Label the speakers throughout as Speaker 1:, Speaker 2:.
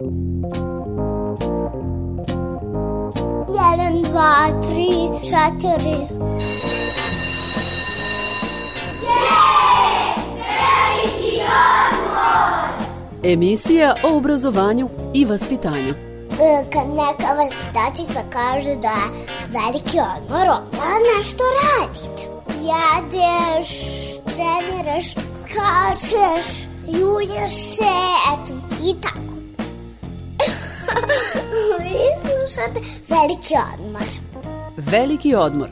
Speaker 1: Jedan, dva, tri, četiri.
Speaker 2: Emisija o obrazovanju i vaspitanju.
Speaker 1: E, Kad neka vaspitačica kaže da je veliki odmor, onda nešto radite. Jedeš, treniraš, skačeš, julješ se, eto, i tako. Vi slušate veliki odmor.
Speaker 2: Veliki odmor.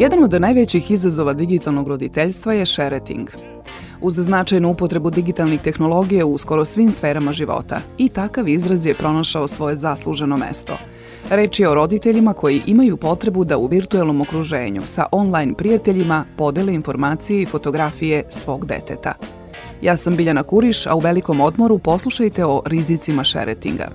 Speaker 3: Jedan od najvećih izazova digitalnog roditeljstva je shareting. Uz značajnu upotrebu digitalnih tehnologija u skoro svim sferama života i takav izraz je pronašao svoje zasluženo mesto. Reč je o roditeljima koji imaju potrebu da u virtuelnom okruženju sa online prijateljima podele informacije i fotografije svog deteta. Ja sam Biljana Kuriš, a u velikom odmoru poslušajte o rizicima šeretinga.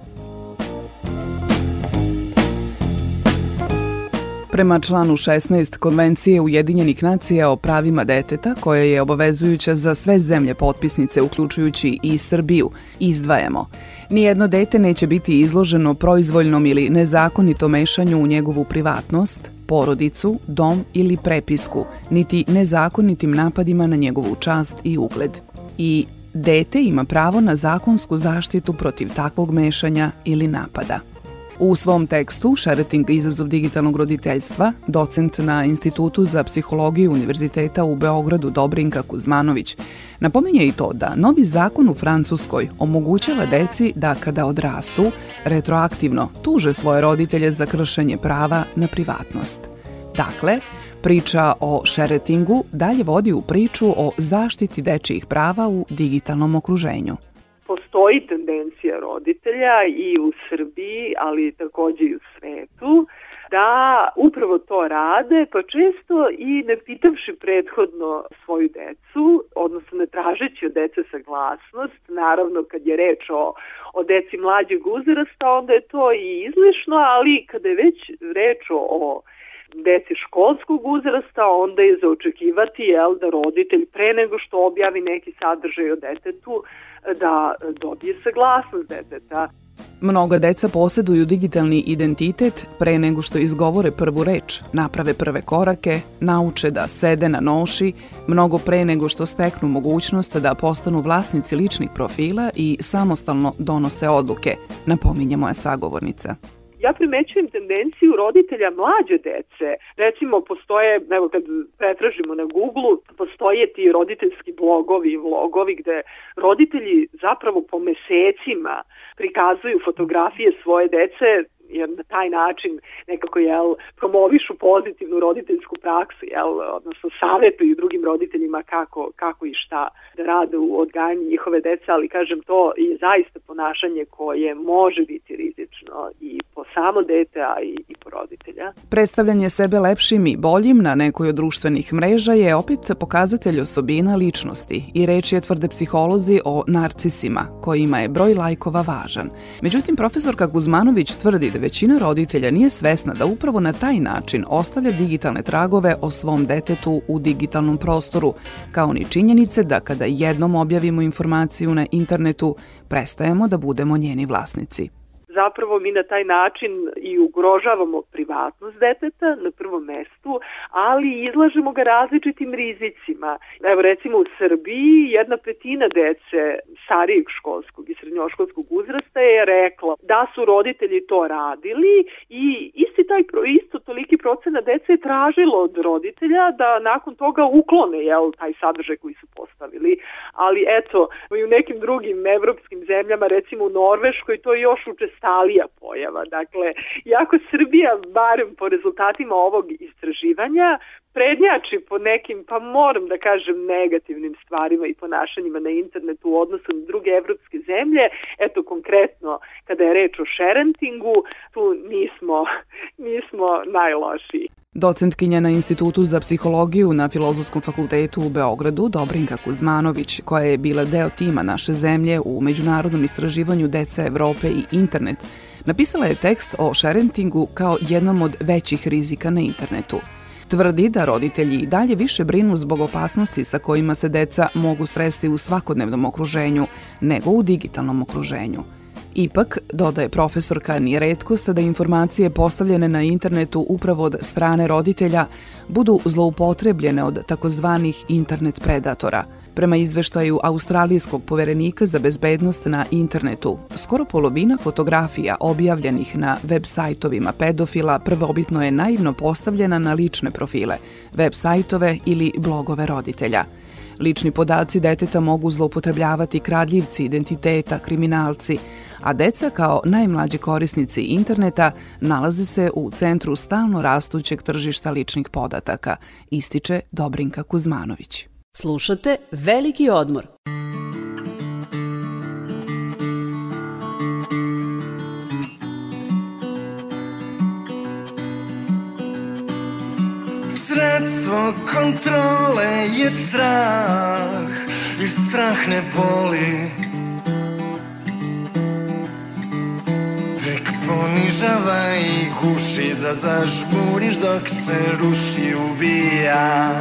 Speaker 3: Prema članu 16 Konvencije Ujedinjenih nacija o pravima deteta, koja je obavezujuća za sve zemlje potpisnice, uključujući i Srbiju, izdvajamo. Nijedno dete neće biti izloženo proizvoljnom ili nezakonitom mešanju u njegovu privatnost, porodicu, dom ili prepisku, niti nezakonitim napadima na njegovu čast i ugled. I dete ima pravo na zakonsku zaštitu protiv takvog mešanja ili napada. U svom tekstu Šereting izazov digitalnog roditeljstva, docent na Institutu za psihologiju Univerziteta u Beogradu Dobrinka Kuzmanović, napominje i to da novi zakon u Francuskoj omogućava deci da kada odrastu, retroaktivno tuže svoje roditelje za kršenje prava na privatnost. Dakle, priča o šeretingu dalje vodi u priču o zaštiti dečijih prava u digitalnom okruženju.
Speaker 4: Postoji tendencija roditelja i u Srbiji, ali takođe i u svetu, da upravo to rade, pa često i ne pitavši prethodno svoju decu, odnosno ne tražeći od dece saglasnost, naravno kad je reč o, o deci mlađeg uzrasta, onda je to i izlišno, ali kada je već reč o, o deci školskog uzrasta, onda je za očekivati jel, da roditelj pre nego što objavi neki sadržaj o detetu, da dobije saglasnost deteta.
Speaker 3: Mnoga deca poseduju digitalni identitet pre nego što izgovore prvu reč, naprave prve korake, nauče da sede na noši, mnogo pre nego što steknu mogućnost da postanu vlasnici ličnih profila i samostalno donose odluke, napominje moja sagovornica
Speaker 4: ja primećujem tendenciju roditelja mlađe dece. Recimo, postoje, evo kad pretražimo na Google, postoje ti roditeljski blogovi i vlogovi gde roditelji zapravo po mesecima prikazuju fotografije svoje dece jer na taj način nekako jel, promovišu pozitivnu roditeljsku praksu, jel, odnosno savjetuju drugim roditeljima kako, kako i šta da rade u odgajanju njihove dece, ali kažem to je zaista ponašanje koje može biti rizično i po samo dete, a i, i po roditelja.
Speaker 3: Predstavljanje sebe lepšim i boljim na nekoj od društvenih mreža je opet pokazatelj osobina ličnosti i reč je tvrde psiholozi o narcisima, kojima je broj lajkova važan. Međutim, profesorka Guzmanović tvrdi da većina roditelja nije svesna da upravo na taj način ostavlja digitalne tragove o svom detetu u digitalnom prostoru, kao ni činjenice da kada jednom objavimo informaciju na internetu, prestajemo da budemo njeni vlasnici
Speaker 4: zapravo mi na taj način i ugrožavamo privatnost deteta na prvom mestu, ali izlažemo ga različitim rizicima. Evo recimo u Srbiji jedna petina dece starijeg školskog i srednjoškolskog uzrasta je rekla da su roditelji to radili i isti taj isto toliki procena dece je tražilo od roditelja da nakon toga uklone jel, taj sadržaj koji su postavili. Ali eto, i u nekim drugim evropskim zemljama, recimo u Norveškoj, to je još učest učestalija pojava. Dakle, jako Srbija, barem po rezultatima ovog istraživanja, prednjači po nekim, pa moram da kažem, negativnim stvarima i ponašanjima na internetu u odnosu na druge evropske zemlje. Eto, konkretno, kada je reč o šerentingu, tu nismo, nismo najlošiji.
Speaker 3: Docentkinja na Institutu za psihologiju na Filozofskom fakultetu u Beogradu, Dobrinka Kuzmanović, koja je bila deo tima naše zemlje u međunarodnom istraživanju Deca Evrope i internet, napisala je tekst o šerentingu kao jednom od većih rizika na internetu. Tvrdi da roditelji i dalje više brinu zbog opasnosti sa kojima se deca mogu sresti u svakodnevnom okruženju nego u digitalnom okruženju. Ipak, dodaje profesorka, nije redkost da informacije postavljene na internetu upravo od strane roditelja budu zloupotrebljene od takozvanih internet predatora. Prema izveštaju Australijskog poverenika za bezbednost na internetu, skoro polovina fotografija objavljenih na web sajtovima pedofila prvobitno je naivno postavljena na lične profile, web sajtove ili blogove roditelja – Lični podaci deteta mogu zloupotrebljavati kradljivci identiteta, kriminalci, a deca kao najmlađi korisnici interneta nalaze se u centru stalno rastućeg tržišta ličnih podataka, ističe Dobrinka Kuzmanović.
Speaker 2: Slušate Veliki odmor.
Speaker 5: Sredstvo kontrole je strah Jer strah ne boli ponižava i guši Da zažmuriš dok se ruši ubija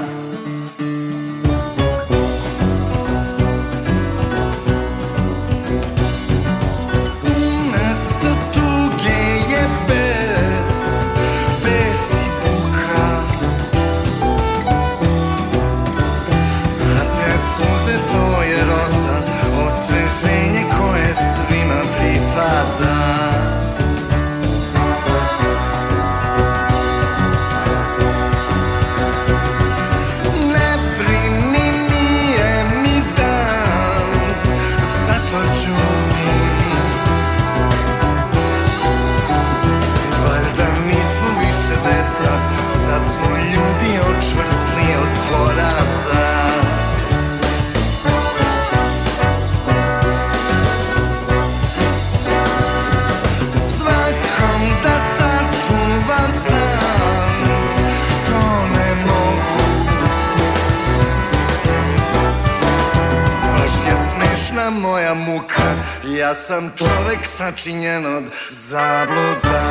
Speaker 5: muka. Ja sam čovek sačinjen od zabluda.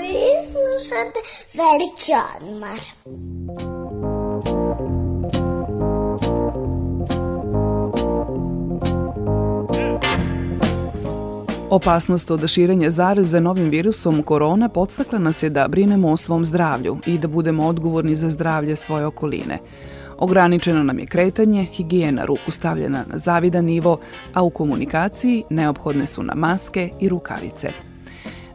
Speaker 1: Vi slušate Veliki odmar
Speaker 3: Opasnost od širenja zaraze novim virusom korona podstakla nas je da brinemo o svom zdravlju i da budemo odgovorni za zdravlje svoje okoline. Ograničeno nam je kretanje, higijena ruku stavljena na zavidan nivo, a u komunikaciji neophodne su na maske i rukavice.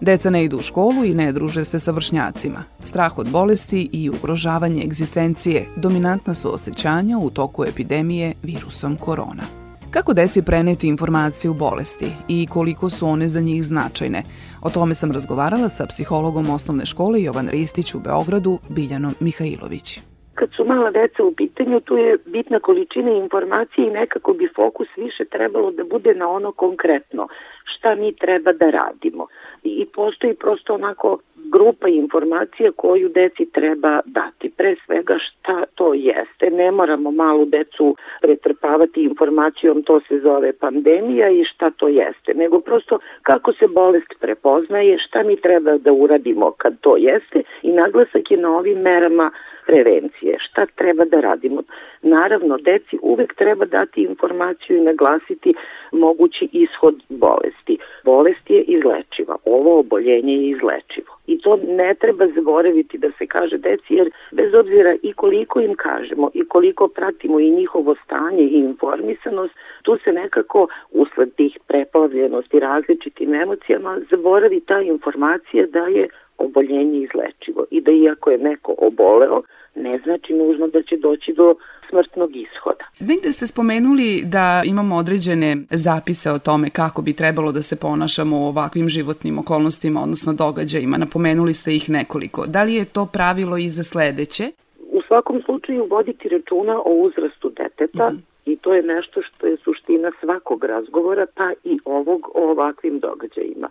Speaker 3: Deca ne idu u školu i ne druže se sa vršnjacima. Strah od bolesti i ugrožavanje egzistencije dominantna su osjećanja u toku epidemije virusom korona. Kako deci preneti informacije u bolesti i koliko su one za njih značajne? O tome sam razgovarala sa psihologom osnovne škole Jovan Ristić u Beogradu, Biljanom Mihajlović.
Speaker 6: Kad su mala deca u pitanju, tu je bitna količina informacije i nekako bi fokus više trebalo da bude na ono konkretno, šta mi treba da radimo. I postoji prosto onako grupa informacija koju deci treba dati. Pre svega šta to jeste. Ne moramo malu decu pretrpavati informacijom to se zove pandemija i šta to jeste, nego prosto kako se bolest prepoznaje, šta mi treba da uradimo kad to jeste i naglasak je na ovim merama prevencije. Šta treba da radimo? Naravno, deci uvek treba dati informaciju i naglasiti mogući ishod bolesti. Bolest je izlečiva. Ovo oboljenje je izlečivo. I to ne treba zaboraviti da se kaže deci, jer bez obzira i koliko im kažemo i koliko pratimo i njihovo stanje i informisanost, tu se nekako usled tih preplavljenosti različitim emocijama zaboravi ta informacija da je oboljenje izlečivo i da iako je neko oboleo, ne znači nužno da će doći do smrtnog ishoda.
Speaker 3: Negde ste spomenuli da imamo određene zapise o tome kako bi trebalo da se ponašamo u ovakvim životnim okolnostima, odnosno događajima. Napomenuli ste ih nekoliko. Da li je to pravilo i za sledeće?
Speaker 6: U svakom slučaju voditi računa o uzrastu deteta, mm -hmm. I to je nešto što je suština svakog razgovora, pa i ovog o ovakvim događajima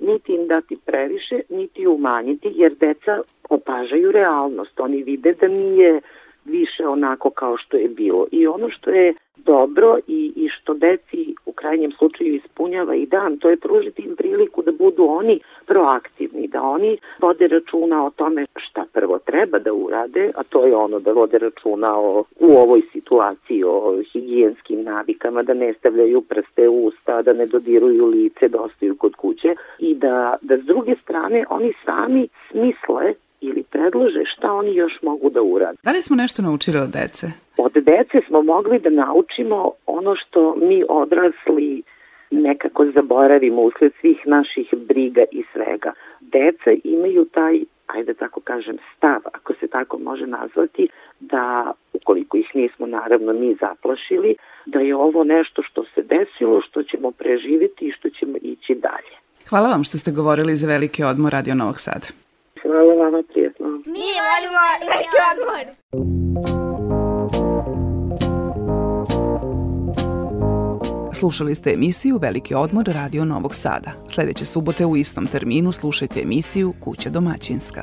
Speaker 6: niti im dati previše, niti umanjiti, jer deca opažaju realnost. Oni vide da nije više onako kao što je bilo. I ono što je dobro i, i što deci krajnjem slučaju ispunjava i dan, to je pružiti im priliku da budu oni proaktivni, da oni vode računa o tome šta prvo treba da urade, a to je ono da vode računa o, u ovoj situaciji o higijenskim navikama, da ne stavljaju prste u usta, da ne dodiruju lice, da ostaju kod kuće i da, da s druge strane oni sami smisle ili predlože šta oni još mogu da urade.
Speaker 3: Da li smo nešto naučili od dece?
Speaker 6: Dece smo mogli da naučimo ono što mi odrasli nekako zaboravimo usled svih naših briga i svega. Deca imaju taj, ajde tako kažem, stav, ako se tako može nazvati, da ukoliko ih nismo naravno mi zaplašili, da je ovo nešto što se desilo, što ćemo preživiti i što ćemo ići dalje.
Speaker 3: Hvala vam što ste govorili za veliki odmor Radio Novog Sada.
Speaker 6: Hvala vama, prijetno.
Speaker 1: Mi volimo veliki odmor.
Speaker 3: Slušali ste emisiju Veliki odmor Radio Novog Sada. Sledeće subote u istom terminu slušajte emisiju Kuća domaćinska.